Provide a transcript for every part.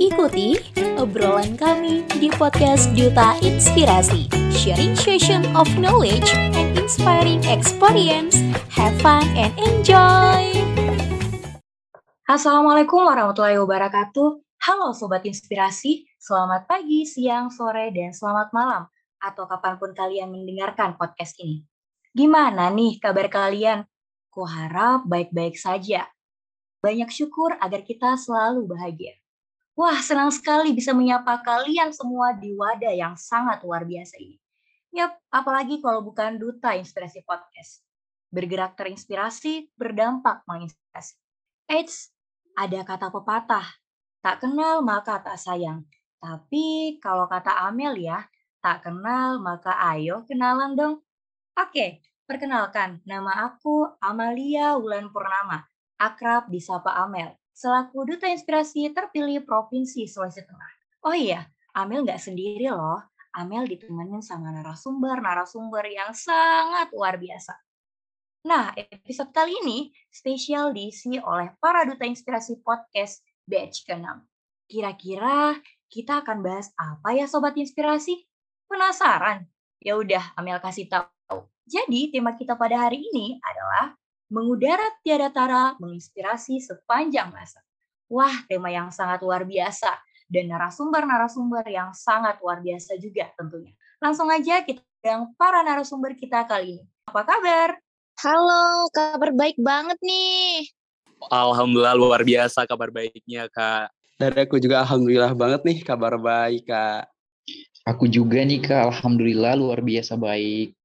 Ikuti obrolan kami di podcast Duta Inspirasi, sharing session of knowledge and inspiring experience. Have fun and enjoy! Assalamualaikum warahmatullahi wabarakatuh. Halo Sobat Inspirasi, selamat pagi, siang, sore, dan selamat malam. Atau kapan pun kalian mendengarkan podcast ini. Gimana nih kabar kalian? Kuharap baik-baik saja. Banyak syukur agar kita selalu bahagia. Wah, senang sekali bisa menyapa kalian semua di wadah yang sangat luar biasa ini. Yap, apalagi kalau bukan Duta Inspirasi Podcast. Bergerak terinspirasi, berdampak menginspirasi. Eits, ada kata pepatah, tak kenal maka tak sayang. Tapi kalau kata Amel ya, tak kenal maka ayo kenalan dong. Oke, perkenalkan, nama aku Amalia Wulan Purnama, akrab disapa Amel, selaku Duta Inspirasi terpilih Provinsi Sulawesi Tengah. Oh iya, Amel nggak sendiri loh. Amel ditemenin sama narasumber-narasumber yang sangat luar biasa. Nah, episode kali ini spesial diisi oleh para duta inspirasi podcast batch ke-6. Kira-kira kita akan bahas apa ya sobat inspirasi? Penasaran? Ya udah, Amel kasih tahu. Jadi, tema kita pada hari ini adalah mengudara tiada tara, menginspirasi sepanjang masa. Wah, tema yang sangat luar biasa dan narasumber-narasumber yang sangat luar biasa juga tentunya. Langsung aja kita yang para narasumber kita kali ini. Apa kabar? Halo, kabar baik banget nih. Alhamdulillah luar biasa kabar baiknya Kak. Dan aku juga alhamdulillah banget nih kabar baik Kak. Aku juga nih Kak, alhamdulillah luar biasa baik.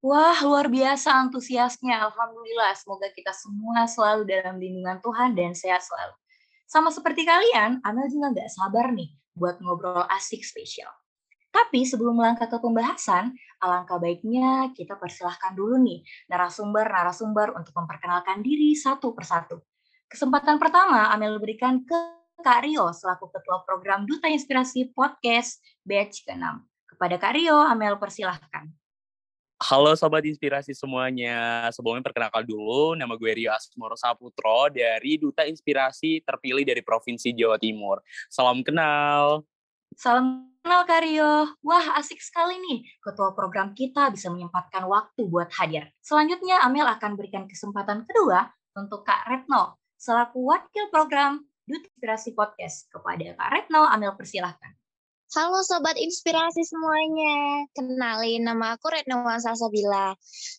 Wah, luar biasa antusiasnya. Alhamdulillah, semoga kita semua selalu dalam lindungan Tuhan dan sehat selalu. Sama seperti kalian, Amel juga nggak sabar nih buat ngobrol asik spesial. Tapi sebelum melangkah ke pembahasan, alangkah baiknya kita persilahkan dulu nih narasumber-narasumber untuk memperkenalkan diri satu persatu. Kesempatan pertama Amel berikan ke Kak Rio selaku Ketua Program Duta Inspirasi Podcast Batch ke-6. Kepada Kak Rio, Amel persilahkan. Halo Sobat Inspirasi semuanya, sebelumnya perkenalkan dulu, nama gue Rio Asmoro Saputro dari Duta Inspirasi terpilih dari Provinsi Jawa Timur. Salam kenal. Salam kenal Kak Rio. Wah, asik sekali nih. Ketua program kita bisa menyempatkan waktu buat hadir. Selanjutnya, Amel akan berikan kesempatan kedua untuk Kak Retno, selaku wakil program Duta Inspirasi Podcast. Kepada Kak Retno, Amel persilahkan. Halo Sobat Inspirasi semuanya. Kenalin, nama aku Retno Salsabila.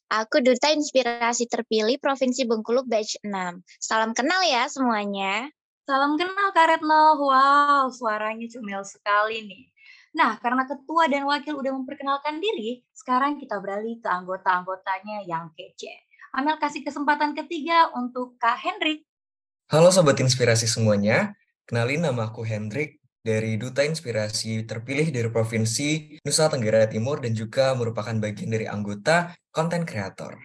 Aku Duta Inspirasi terpilih Provinsi Bengkulu Batch 6. Salam kenal ya semuanya. Salam kenal Kak Retno. Wow, suaranya cumil sekali nih. Nah, karena ketua dan wakil udah memperkenalkan diri, sekarang kita beralih ke anggota-anggotanya yang kece. Amel kasih kesempatan ketiga untuk Kak Hendrik. Halo Sobat Inspirasi semuanya, kenalin nama aku Hendrik dari Duta Inspirasi terpilih dari Provinsi Nusa Tenggara Timur dan juga merupakan bagian dari anggota konten kreator.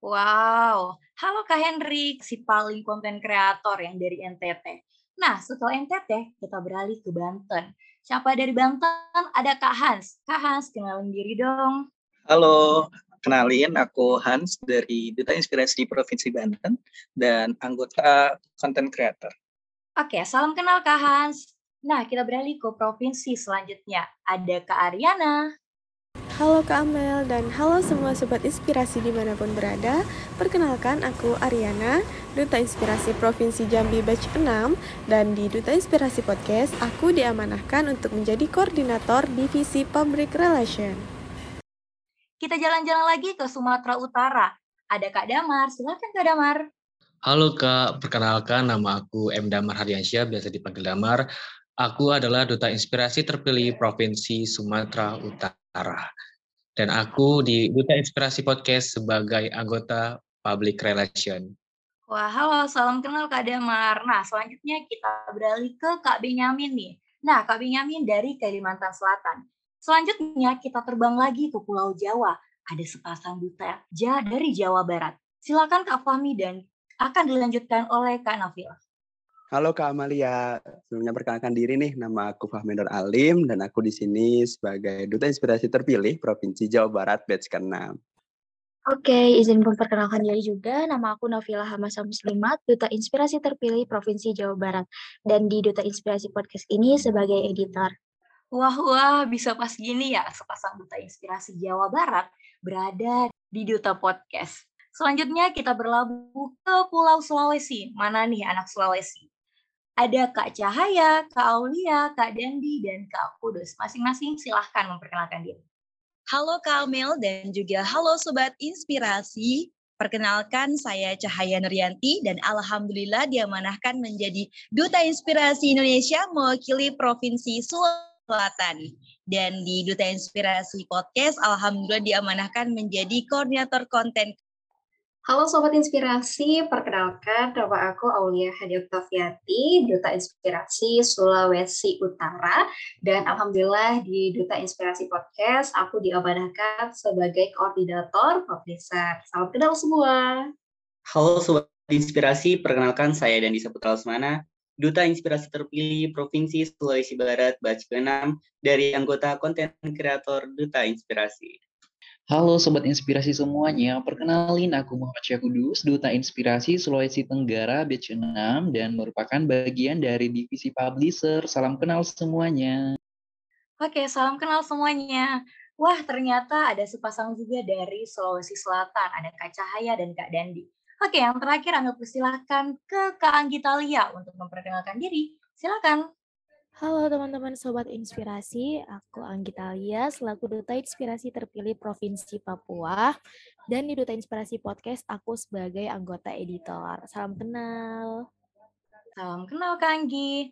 Wow, halo Kak Hendrik, si paling konten kreator yang dari NTT. Nah, setelah NTT, kita beralih ke Banten. Siapa dari Banten? Ada Kak Hans. Kak Hans, kenalin diri dong. Halo, kenalin aku Hans dari Duta Inspirasi Provinsi Banten dan anggota konten kreator. Oke, salam kenal Kak Hans. Nah, kita beralih ke provinsi selanjutnya. Ada Kak Ariana. Halo Kak Amel dan halo semua Sobat Inspirasi di mana pun berada. Perkenalkan aku Ariana, Duta Inspirasi Provinsi Jambi Batch 6 dan di Duta Inspirasi Podcast aku diamanahkan untuk menjadi koordinator Divisi Public Relation. Kita jalan-jalan lagi ke Sumatera Utara. Ada Kak Damar, silakan Kak Damar. Halo Kak, perkenalkan nama aku M. Damar Hadiansyah, biasa dipanggil Damar. Aku adalah Duta Inspirasi terpilih Provinsi Sumatera Utara. Dan aku di Duta Inspirasi Podcast sebagai anggota Public Relation. Wah, halo, salam kenal Kak Damar. Nah, selanjutnya kita beralih ke Kak Benyamin nih. Nah, Kak Benyamin dari Kalimantan Selatan. Selanjutnya kita terbang lagi ke Pulau Jawa. Ada sepasang duta ja dari Jawa Barat. Silakan Kak Fahmi dan akan dilanjutkan oleh Kak Nafila. Halo Kak Amalia, sebelumnya perkenalkan diri nih, nama aku Fahmendor Alim dan aku di sini sebagai Duta Inspirasi terpilih Provinsi Jawa Barat batch ke-6. Oke, izin memperkenalkan diri juga. Nama aku Nafila Hamasa Muslimat, Duta Inspirasi terpilih Provinsi Jawa Barat. Dan di Duta Inspirasi Podcast ini sebagai editor. Wah, wah, bisa pas gini ya sepasang Duta Inspirasi Jawa Barat berada di Duta Podcast. Selanjutnya kita berlabuh ke Pulau Sulawesi. Mana nih anak Sulawesi? Ada Kak Cahaya, Kak Aulia, Kak Dandi, dan Kak Kudus. Masing-masing silahkan memperkenalkan diri. Halo Kamel dan juga halo Sobat Inspirasi. Perkenalkan saya Cahaya Nuryanti dan Alhamdulillah diamanahkan menjadi Duta Inspirasi Indonesia mewakili Provinsi Sulawesi Selatan. Dan di Duta Inspirasi Podcast, Alhamdulillah diamanahkan menjadi koordinator konten Halo Sobat Inspirasi, perkenalkan nama aku Aulia Hadi Oktaviati, Duta Inspirasi Sulawesi Utara, dan Alhamdulillah di Duta Inspirasi Podcast, aku diamanahkan sebagai koordinator publisher. Salam kenal semua. Halo Sobat Inspirasi, perkenalkan saya Dandi Saputra Lesmana, Duta Inspirasi Terpilih Provinsi Sulawesi Barat, Batch ke-6, dari anggota konten kreator Duta Inspirasi. Halo Sobat Inspirasi semuanya, perkenalin aku Muhammad Syahudus, Duta Inspirasi Sulawesi Tenggara Batch 6 dan merupakan bagian dari Divisi Publisher. Salam kenal semuanya. Oke, salam kenal semuanya. Wah, ternyata ada sepasang juga dari Sulawesi Selatan, ada Kak Cahaya dan Kak Dandi. Oke, yang terakhir Anda persilahkan ke Kak Anggita Lia untuk memperkenalkan diri. Silakan. Halo teman-teman Sobat Inspirasi, aku Anggita Lia selaku Duta Inspirasi terpilih Provinsi Papua dan di Duta Inspirasi Podcast aku sebagai anggota editor. Salam kenal. Salam kenal Kak Anggi.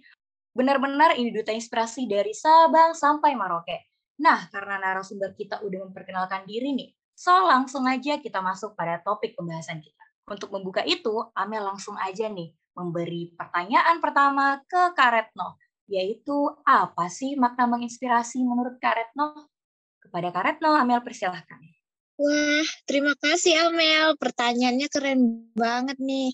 Benar-benar ini Duta Inspirasi dari Sabang sampai Maroke. Nah, karena narasumber kita udah memperkenalkan diri nih, so langsung aja kita masuk pada topik pembahasan kita. Untuk membuka itu, Amel langsung aja nih memberi pertanyaan pertama ke Karetno yaitu apa sih makna menginspirasi menurut Kak Retno? Kepada Kak Retno, Amel persilahkan. Wah, terima kasih Amel. Pertanyaannya keren banget nih.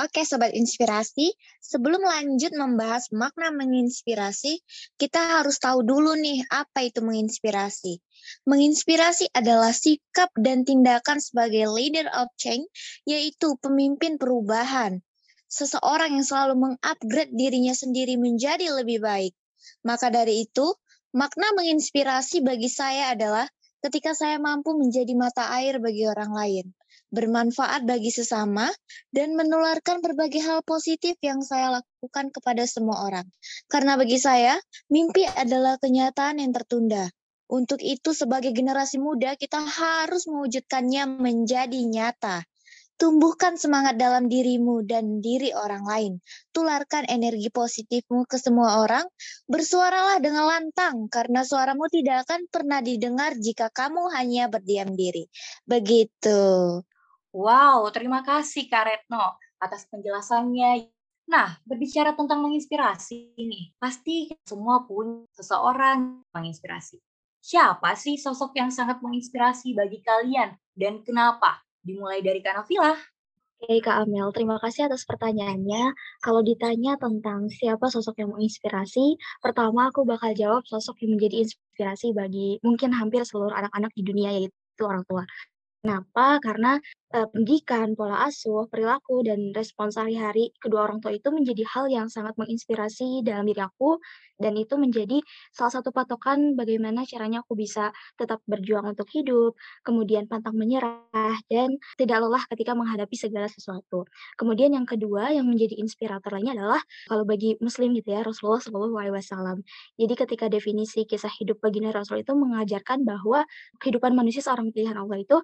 Oke Sobat Inspirasi, sebelum lanjut membahas makna menginspirasi, kita harus tahu dulu nih apa itu menginspirasi. Menginspirasi adalah sikap dan tindakan sebagai leader of change, yaitu pemimpin perubahan seseorang yang selalu mengupgrade dirinya sendiri menjadi lebih baik. Maka dari itu, makna menginspirasi bagi saya adalah ketika saya mampu menjadi mata air bagi orang lain, bermanfaat bagi sesama, dan menularkan berbagai hal positif yang saya lakukan kepada semua orang. Karena bagi saya, mimpi adalah kenyataan yang tertunda. Untuk itu, sebagai generasi muda, kita harus mewujudkannya menjadi nyata. Tumbuhkan semangat dalam dirimu dan diri orang lain. Tularkan energi positifmu ke semua orang. Bersuaralah dengan lantang, karena suaramu tidak akan pernah didengar jika kamu hanya berdiam diri. Begitu. Wow, terima kasih Kak Retno atas penjelasannya. Nah, berbicara tentang menginspirasi ini, pasti semua punya seseorang menginspirasi. Siapa sih sosok yang sangat menginspirasi bagi kalian dan kenapa? Dimulai dari Kak Nafila. Oke Kak Amel, terima kasih atas pertanyaannya. Kalau ditanya tentang siapa sosok yang menginspirasi, pertama aku bakal jawab sosok yang menjadi inspirasi bagi mungkin hampir seluruh anak-anak di dunia yaitu orang tua. Kenapa? Karena uh, pendidikan, pola asuh, perilaku, dan respon sehari-hari kedua orang tua itu menjadi hal yang sangat menginspirasi dalam diri aku, dan itu menjadi salah satu patokan bagaimana caranya aku bisa tetap berjuang untuk hidup, kemudian pantang menyerah, dan tidak lelah ketika menghadapi segala sesuatu. Kemudian yang kedua yang menjadi inspirator lainnya adalah kalau bagi Muslim gitu ya Rasulullah Shallallahu Alaihi Wasallam. Jadi ketika definisi kisah hidup baginda Rasul itu mengajarkan bahwa kehidupan manusia seorang pilihan Allah itu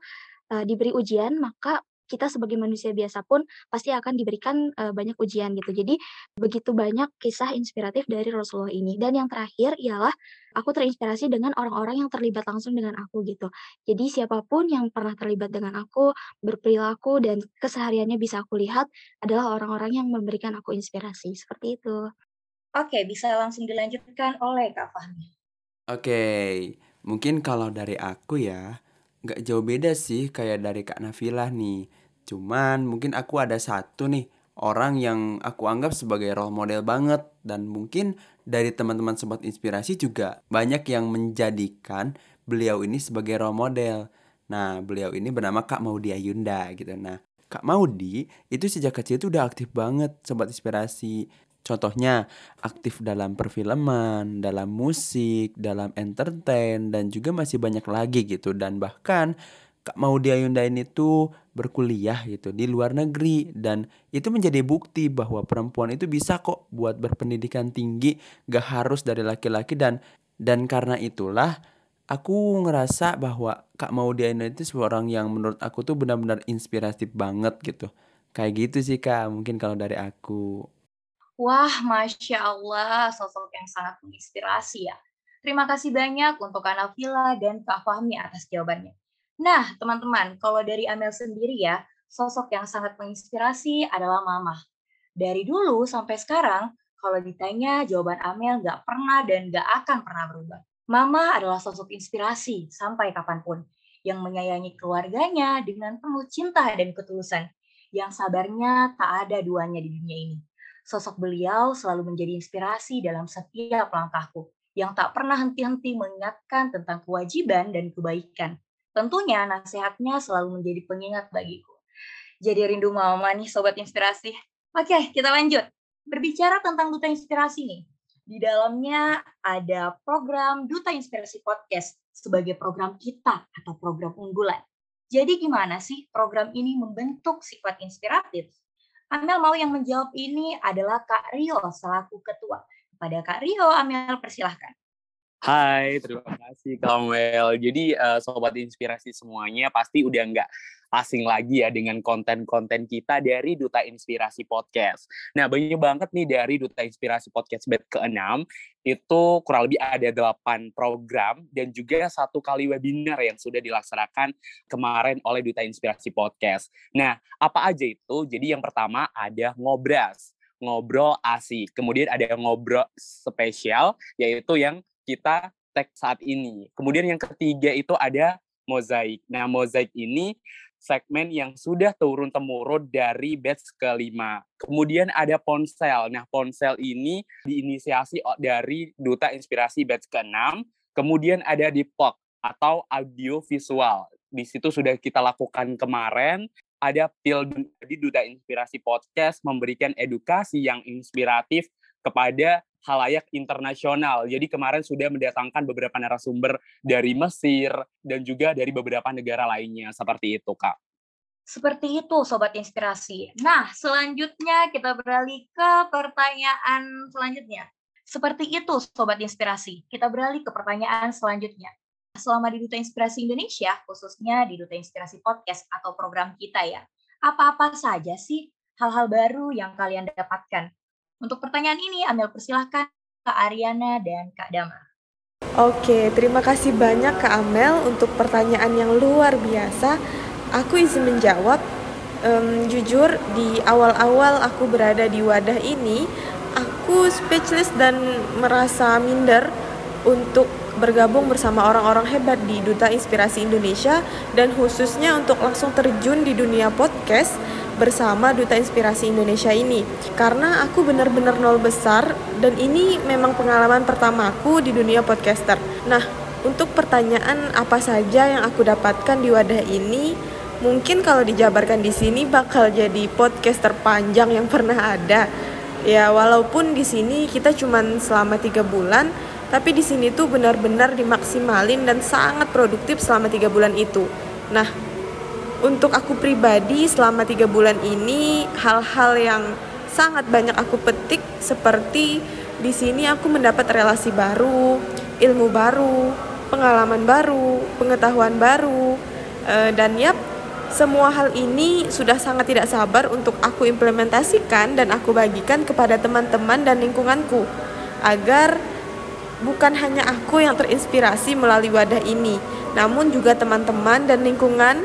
uh, diberi ujian, maka kita sebagai manusia biasa pun pasti akan diberikan uh, banyak ujian gitu. Jadi begitu banyak kisah inspiratif dari Rasulullah ini. Dan yang terakhir ialah aku terinspirasi dengan orang-orang yang terlibat langsung dengan aku gitu. Jadi siapa pun yang pernah terlibat dengan aku, berperilaku dan kesehariannya bisa aku lihat adalah orang-orang yang memberikan aku inspirasi. Seperti itu. Oke, bisa langsung dilanjutkan oleh Kak Fahmi. Oke, mungkin kalau dari aku ya, nggak jauh beda sih kayak dari Kak Nafila nih. Cuman mungkin aku ada satu nih orang yang aku anggap sebagai role model banget dan mungkin dari teman-teman sobat inspirasi juga banyak yang menjadikan beliau ini sebagai role model. Nah, beliau ini bernama Kak Maudi Ayunda gitu. Nah, Kak Maudi itu sejak kecil itu udah aktif banget sobat inspirasi. Contohnya aktif dalam perfilman, dalam musik, dalam entertain dan juga masih banyak lagi gitu dan bahkan Kak Maudi Ayunda ini tuh berkuliah gitu di luar negeri dan itu menjadi bukti bahwa perempuan itu bisa kok buat berpendidikan tinggi gak harus dari laki-laki dan dan karena itulah aku ngerasa bahwa Kak Maudi Ayunda itu seorang yang menurut aku tuh benar-benar inspiratif banget gitu kayak gitu sih Kak mungkin kalau dari aku Wah, Masya Allah, sosok yang sangat menginspirasi ya. Terima kasih banyak untuk Kak Nafila dan Kak Fahmi atas jawabannya. Nah, teman-teman, kalau dari Amel sendiri ya, sosok yang sangat menginspirasi adalah Mama. Dari dulu sampai sekarang, kalau ditanya jawaban Amel nggak pernah dan nggak akan pernah berubah. Mama adalah sosok inspirasi sampai kapan pun, yang menyayangi keluarganya dengan penuh cinta dan ketulusan, yang sabarnya tak ada duanya di dunia ini. Sosok beliau selalu menjadi inspirasi dalam setiap langkahku, yang tak pernah henti-henti mengingatkan tentang kewajiban dan kebaikan Tentunya nasihatnya selalu menjadi pengingat bagiku. Jadi rindu mama nih sobat inspirasi. Oke, kita lanjut. Berbicara tentang Duta Inspirasi nih. Di dalamnya ada program Duta Inspirasi Podcast sebagai program kita atau program unggulan. Jadi gimana sih program ini membentuk sifat inspiratif? Amel mau yang menjawab ini adalah Kak Rio selaku ketua. Pada Kak Rio, Amel persilahkan. Hai, terima kasih Kamel. Jadi uh, sobat inspirasi semuanya pasti udah nggak asing lagi ya dengan konten-konten kita dari Duta Inspirasi Podcast. Nah, banyak banget nih dari Duta Inspirasi Podcast bed ke-6, itu kurang lebih ada 8 program dan juga satu kali webinar yang sudah dilaksanakan kemarin oleh Duta Inspirasi Podcast. Nah, apa aja itu? Jadi yang pertama ada ngobras ngobrol asik. Kemudian ada ngobrol spesial, yaitu yang kita tag saat ini. Kemudian yang ketiga itu ada mozaik. Nah, mozaik ini segmen yang sudah turun temurun dari batch kelima. Kemudian ada ponsel. Nah, ponsel ini diinisiasi dari Duta Inspirasi batch ke-6. Kemudian ada di POC atau audio visual. Di situ sudah kita lakukan kemarin. Ada PIL di Duta Inspirasi Podcast memberikan edukasi yang inspiratif kepada halayak internasional. Jadi kemarin sudah mendatangkan beberapa narasumber dari Mesir dan juga dari beberapa negara lainnya seperti itu, Kak. Seperti itu, Sobat Inspirasi. Nah, selanjutnya kita beralih ke pertanyaan selanjutnya. Seperti itu, Sobat Inspirasi. Kita beralih ke pertanyaan selanjutnya. Selama di Duta Inspirasi Indonesia, khususnya di Duta Inspirasi Podcast atau program kita ya, apa-apa saja sih hal-hal baru yang kalian dapatkan untuk pertanyaan ini, Amel persilahkan Kak Ariana dan Kak Dama. Oke, terima kasih banyak Kak Amel untuk pertanyaan yang luar biasa. Aku izin menjawab. Um, jujur, di awal-awal aku berada di wadah ini, aku speechless dan merasa minder untuk bergabung bersama orang-orang hebat di Duta Inspirasi Indonesia dan khususnya untuk langsung terjun di dunia podcast bersama Duta Inspirasi Indonesia ini karena aku benar-benar nol besar dan ini memang pengalaman pertamaku di dunia podcaster. Nah, untuk pertanyaan apa saja yang aku dapatkan di wadah ini, mungkin kalau dijabarkan di sini bakal jadi podcast terpanjang yang pernah ada. Ya, walaupun di sini kita cuma selama tiga bulan, tapi di sini tuh benar-benar dimaksimalin dan sangat produktif selama tiga bulan itu. Nah, untuk aku pribadi selama tiga bulan ini hal-hal yang sangat banyak aku petik seperti di sini aku mendapat relasi baru, ilmu baru, pengalaman baru, pengetahuan baru, e, dan yap semua hal ini sudah sangat tidak sabar untuk aku implementasikan dan aku bagikan kepada teman-teman dan lingkunganku agar bukan hanya aku yang terinspirasi melalui wadah ini, namun juga teman-teman dan lingkungan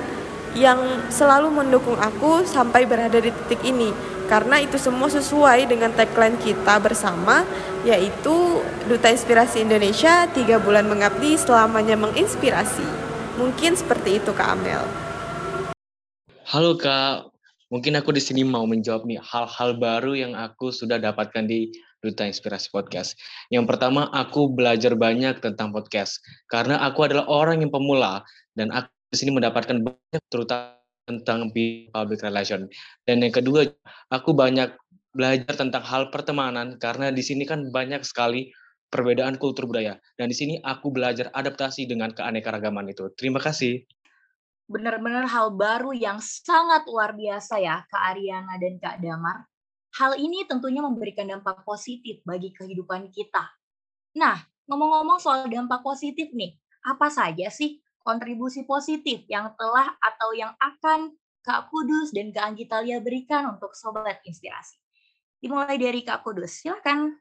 yang selalu mendukung aku sampai berada di titik ini. Karena itu semua sesuai dengan tagline kita bersama yaitu Duta Inspirasi Indonesia tiga bulan mengabdi selamanya menginspirasi. Mungkin seperti itu Kak Amel. Halo Kak. Mungkin aku di sini mau menjawab nih hal-hal baru yang aku sudah dapatkan di Duta Inspirasi Podcast. Yang pertama, aku belajar banyak tentang podcast. Karena aku adalah orang yang pemula dan aku sini mendapatkan banyak terutama tentang public relation. Dan yang kedua, aku banyak belajar tentang hal pertemanan karena di sini kan banyak sekali perbedaan kultur budaya. Dan di sini aku belajar adaptasi dengan keanekaragaman itu. Terima kasih. Benar-benar hal baru yang sangat luar biasa ya, Kak Ariana dan Kak Damar. Hal ini tentunya memberikan dampak positif bagi kehidupan kita. Nah, ngomong-ngomong soal dampak positif nih, apa saja sih kontribusi positif yang telah atau yang akan Kak Kudus dan Kak Anggitalia berikan untuk Sobat Inspirasi? Dimulai dari Kak Kudus, silakan.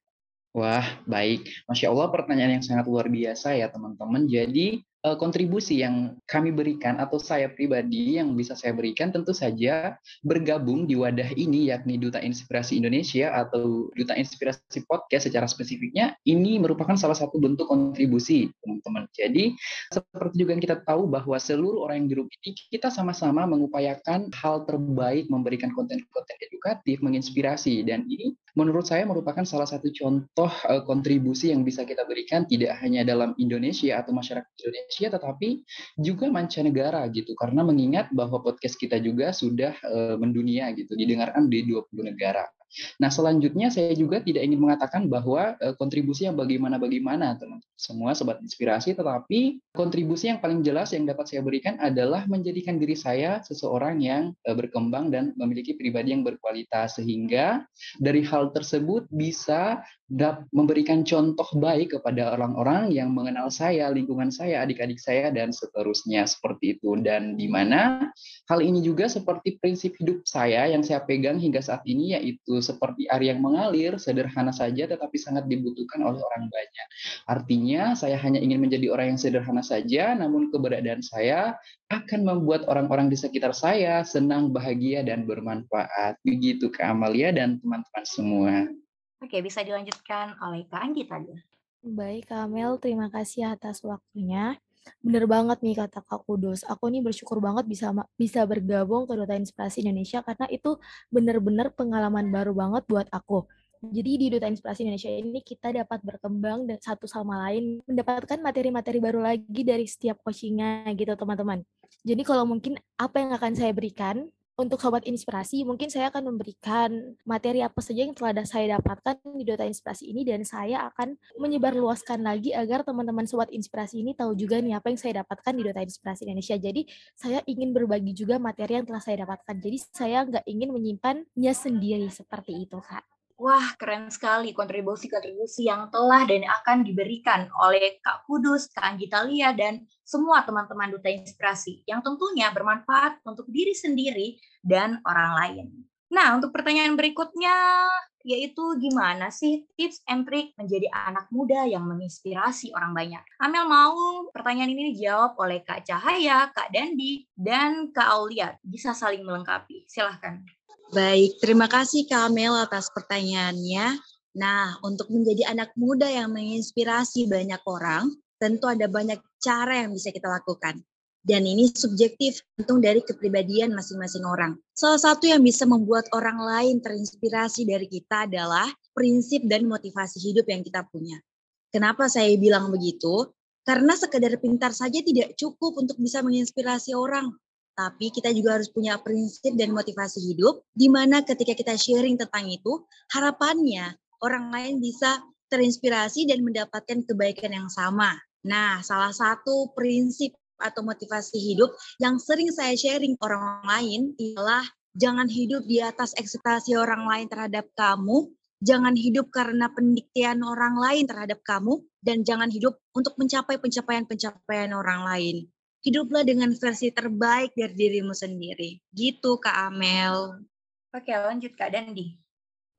Wah, baik. Masya Allah pertanyaan yang sangat luar biasa ya teman-teman. Jadi uh, kontribusi yang kami berikan atau saya pribadi yang bisa saya berikan tentu saja bergabung di wadah ini yakni Duta Inspirasi Indonesia atau Duta Inspirasi Podcast secara spesifiknya ini merupakan salah satu bentuk kontribusi teman-teman. Jadi seperti juga yang kita tahu bahwa seluruh orang yang di ini kita sama-sama mengupayakan hal terbaik memberikan konten-konten edukatif, menginspirasi dan ini menurut saya merupakan salah satu contoh uh, kontribusi yang bisa kita berikan tidak hanya dalam Indonesia atau masyarakat Indonesia Indonesia tetapi juga mancanegara gitu karena mengingat bahwa podcast kita juga sudah uh, mendunia gitu didengarkan di 20 negara. Nah, selanjutnya saya juga tidak ingin mengatakan bahwa uh, kontribusi yang bagaimana-bagaimana teman semua sobat inspirasi, tetapi kontribusi yang paling jelas yang dapat saya berikan adalah menjadikan diri saya seseorang yang uh, berkembang dan memiliki pribadi yang berkualitas sehingga dari hal tersebut bisa memberikan contoh baik kepada orang-orang yang mengenal saya, lingkungan saya, adik-adik saya dan seterusnya seperti itu dan di mana hal ini juga seperti prinsip hidup saya yang saya pegang hingga saat ini yaitu seperti air yang mengalir, sederhana saja tetapi sangat dibutuhkan oleh orang banyak. Artinya saya hanya ingin menjadi orang yang sederhana saja namun keberadaan saya akan membuat orang-orang di sekitar saya senang, bahagia dan bermanfaat. Begitu Kak Amalia dan teman-teman semua. Oke, bisa dilanjutkan oleh Kak Anggi tadi. Baik, Kak Amel, terima kasih atas waktunya. Bener banget nih kata Kak Kudus. Aku nih bersyukur banget bisa bisa bergabung ke Duta Inspirasi Indonesia karena itu bener-bener pengalaman baru banget buat aku. Jadi di Duta Inspirasi Indonesia ini kita dapat berkembang dan satu sama lain mendapatkan materi-materi baru lagi dari setiap coachingnya gitu teman-teman. Jadi kalau mungkin apa yang akan saya berikan untuk sobat inspirasi, mungkin saya akan memberikan materi apa saja yang telah saya dapatkan di Dota Inspirasi ini dan saya akan menyebarluaskan lagi agar teman-teman sobat inspirasi ini tahu juga nih apa yang saya dapatkan di Dota Inspirasi Indonesia. Jadi saya ingin berbagi juga materi yang telah saya dapatkan. Jadi saya nggak ingin menyimpannya sendiri seperti itu, Kak. Wah, keren sekali kontribusi-kontribusi yang telah dan akan diberikan oleh Kak Kudus, Kak Anggitalia, dan semua teman-teman Duta Inspirasi yang tentunya bermanfaat untuk diri sendiri dan orang lain. Nah, untuk pertanyaan berikutnya, yaitu gimana sih tips and trick menjadi anak muda yang menginspirasi orang banyak? Amel mau pertanyaan ini dijawab oleh Kak Cahaya, Kak Dandi, dan Kak Aulia. Bisa saling melengkapi. Silahkan. Baik, terima kasih Kamel atas pertanyaannya. Nah, untuk menjadi anak muda yang menginspirasi banyak orang, tentu ada banyak cara yang bisa kita lakukan. Dan ini subjektif, tentu dari kepribadian masing-masing orang. Salah satu yang bisa membuat orang lain terinspirasi dari kita adalah prinsip dan motivasi hidup yang kita punya. Kenapa saya bilang begitu? Karena sekedar pintar saja tidak cukup untuk bisa menginspirasi orang tapi kita juga harus punya prinsip dan motivasi hidup di mana ketika kita sharing tentang itu harapannya orang lain bisa terinspirasi dan mendapatkan kebaikan yang sama. Nah, salah satu prinsip atau motivasi hidup yang sering saya sharing orang lain ialah jangan hidup di atas ekspektasi orang lain terhadap kamu, jangan hidup karena pendiktian orang lain terhadap kamu, dan jangan hidup untuk mencapai pencapaian-pencapaian orang lain hiduplah dengan versi terbaik dari dirimu sendiri. Gitu Kak Amel. Oke, lanjut Kak Dandi.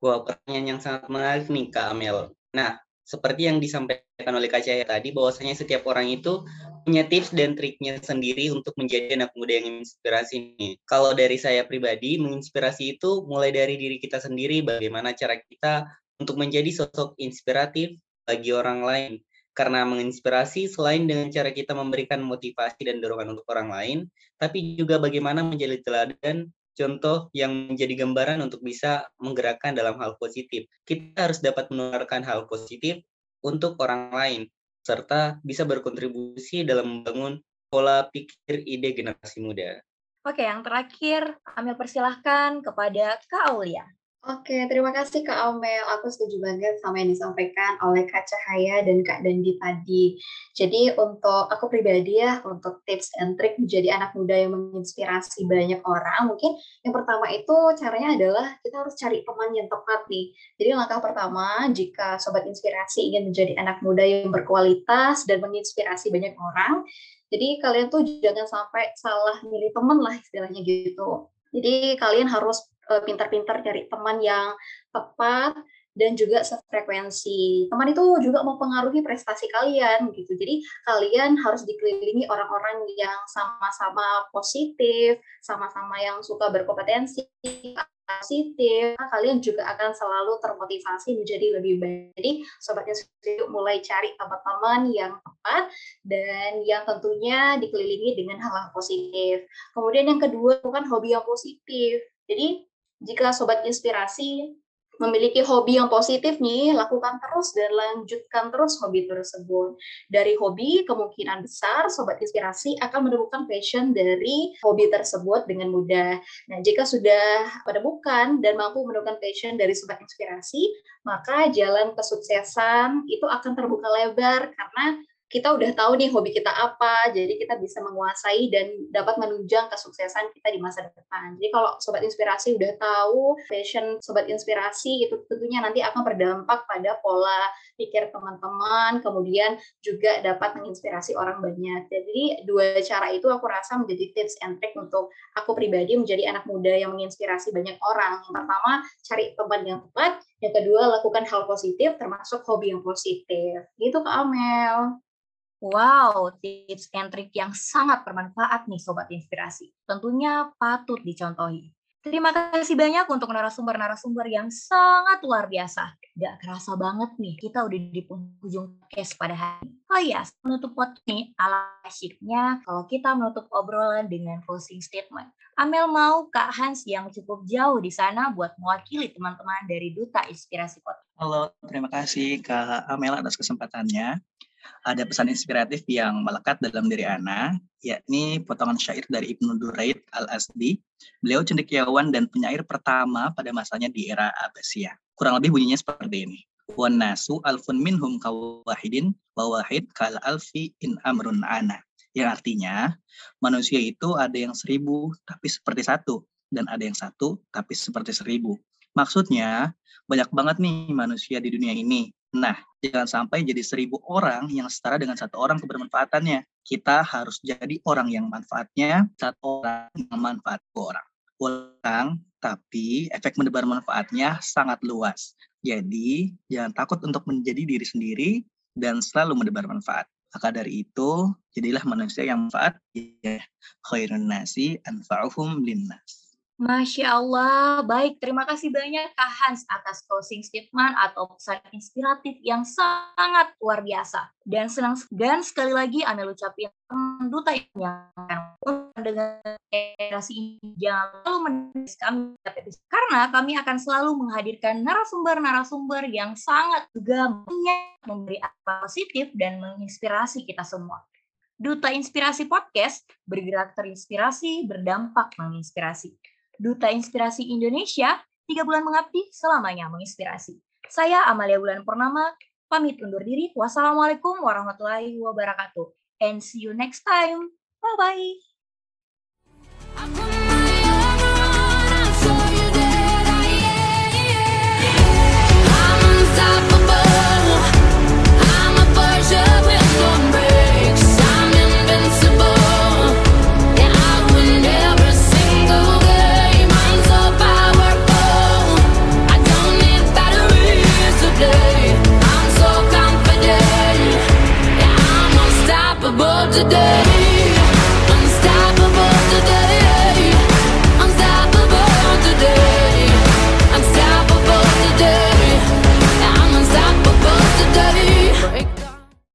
Wah, pertanyaan yang sangat menarik nih Kak Amel. Nah, seperti yang disampaikan oleh Kak Cahaya tadi, bahwasanya setiap orang itu punya tips dan triknya sendiri untuk menjadi anak muda yang inspirasi nih. Kalau dari saya pribadi, menginspirasi itu mulai dari diri kita sendiri, bagaimana cara kita untuk menjadi sosok inspiratif bagi orang lain karena menginspirasi selain dengan cara kita memberikan motivasi dan dorongan untuk orang lain, tapi juga bagaimana menjadi teladan contoh yang menjadi gambaran untuk bisa menggerakkan dalam hal positif. Kita harus dapat menularkan hal positif untuk orang lain, serta bisa berkontribusi dalam membangun pola pikir ide generasi muda. Oke, yang terakhir, Amel persilahkan kepada Kak Aulia. Oke, terima kasih Kak Amel. Aku setuju banget sama yang disampaikan oleh Kak Cahaya dan Kak Dandi tadi. Jadi untuk aku pribadi ya, untuk tips and trick menjadi anak muda yang menginspirasi banyak orang, mungkin yang pertama itu caranya adalah kita harus cari teman yang tepat nih. Jadi langkah pertama, jika Sobat Inspirasi ingin menjadi anak muda yang berkualitas dan menginspirasi banyak orang, jadi kalian tuh jangan sampai salah milih teman lah istilahnya gitu. Jadi kalian harus pintar-pintar cari teman yang tepat dan juga sefrekuensi. Teman itu juga mempengaruhi prestasi kalian gitu. Jadi kalian harus dikelilingi orang-orang yang sama-sama positif, sama-sama yang suka berkompetensi, positif, kalian juga akan selalu termotivasi menjadi lebih baik. Jadi sobatnya yuk mulai cari teman-teman yang tepat dan yang tentunya dikelilingi dengan hal-hal positif. Kemudian yang kedua bukan hobi yang positif. Jadi jika sobat inspirasi memiliki hobi yang positif nih, lakukan terus dan lanjutkan terus hobi tersebut. Dari hobi, kemungkinan besar Sobat Inspirasi akan menemukan passion dari hobi tersebut dengan mudah. Nah, jika sudah menemukan dan mampu menemukan passion dari Sobat Inspirasi, maka jalan kesuksesan itu akan terbuka lebar karena kita udah tahu nih hobi kita apa, jadi kita bisa menguasai dan dapat menunjang kesuksesan kita di masa depan. Jadi kalau sobat inspirasi udah tahu passion sobat inspirasi itu tentunya nanti akan berdampak pada pola pikir teman-teman, kemudian juga dapat menginspirasi orang banyak. Jadi dua cara itu aku rasa menjadi tips and trick untuk aku pribadi menjadi anak muda yang menginspirasi banyak orang. Yang pertama, cari teman yang tepat. Yang kedua, lakukan hal positif termasuk hobi yang positif. Gitu Kak Amel. Wow, tips and trick yang sangat bermanfaat nih Sobat Inspirasi. Tentunya patut dicontohi. Terima kasih banyak untuk narasumber-narasumber yang sangat luar biasa. Gak kerasa banget nih, kita udah di penghujung case pada hari ini. Oh iya, menutup pot nih, ala asyiknya kalau kita menutup obrolan dengan closing statement. Amel mau Kak Hans yang cukup jauh di sana buat mewakili teman-teman dari Duta Inspirasi Pot. Halo, terima kasih Kak Amel atas kesempatannya ada pesan inspiratif yang melekat dalam diri Ana, yakni potongan syair dari Ibnu Duraid al-Asdi. Beliau cendekiawan dan penyair pertama pada masanya di era Abbasiyah. Kurang lebih bunyinya seperti ini. Wan nasu alfun minhum kawahidin wawahid kal alfi in amrun ana. Yang artinya, manusia itu ada yang seribu tapi seperti satu, dan ada yang satu tapi seperti seribu. Maksudnya, banyak banget nih manusia di dunia ini, Nah, jangan sampai jadi seribu orang yang setara dengan satu orang kebermanfaatannya. Kita harus jadi orang yang manfaatnya satu orang yang manfaat orang. Orang, tapi efek menebar manfaatnya sangat luas. Jadi, jangan takut untuk menjadi diri sendiri dan selalu menebar manfaat. Maka dari itu, jadilah manusia yang manfaat. Ya, khairun nasi anfa'uhum linnas. Masya Allah, baik. Terima kasih banyak Kak Hans atas closing statement atau pesan inspiratif yang sangat luar biasa. Dan senang dan sekali lagi Amel ucapin duta yang dengan generasi ini jangan selalu menulis kami karena kami akan selalu menghadirkan narasumber-narasumber yang sangat juga memberi apa positif dan menginspirasi kita semua. Duta Inspirasi Podcast bergerak terinspirasi, berdampak menginspirasi. Duta Inspirasi Indonesia, tiga bulan mengabdi selamanya menginspirasi. Saya Amalia Bulan Purnama, pamit undur diri. Wassalamualaikum warahmatullahi wabarakatuh. And see you next time. Bye-bye.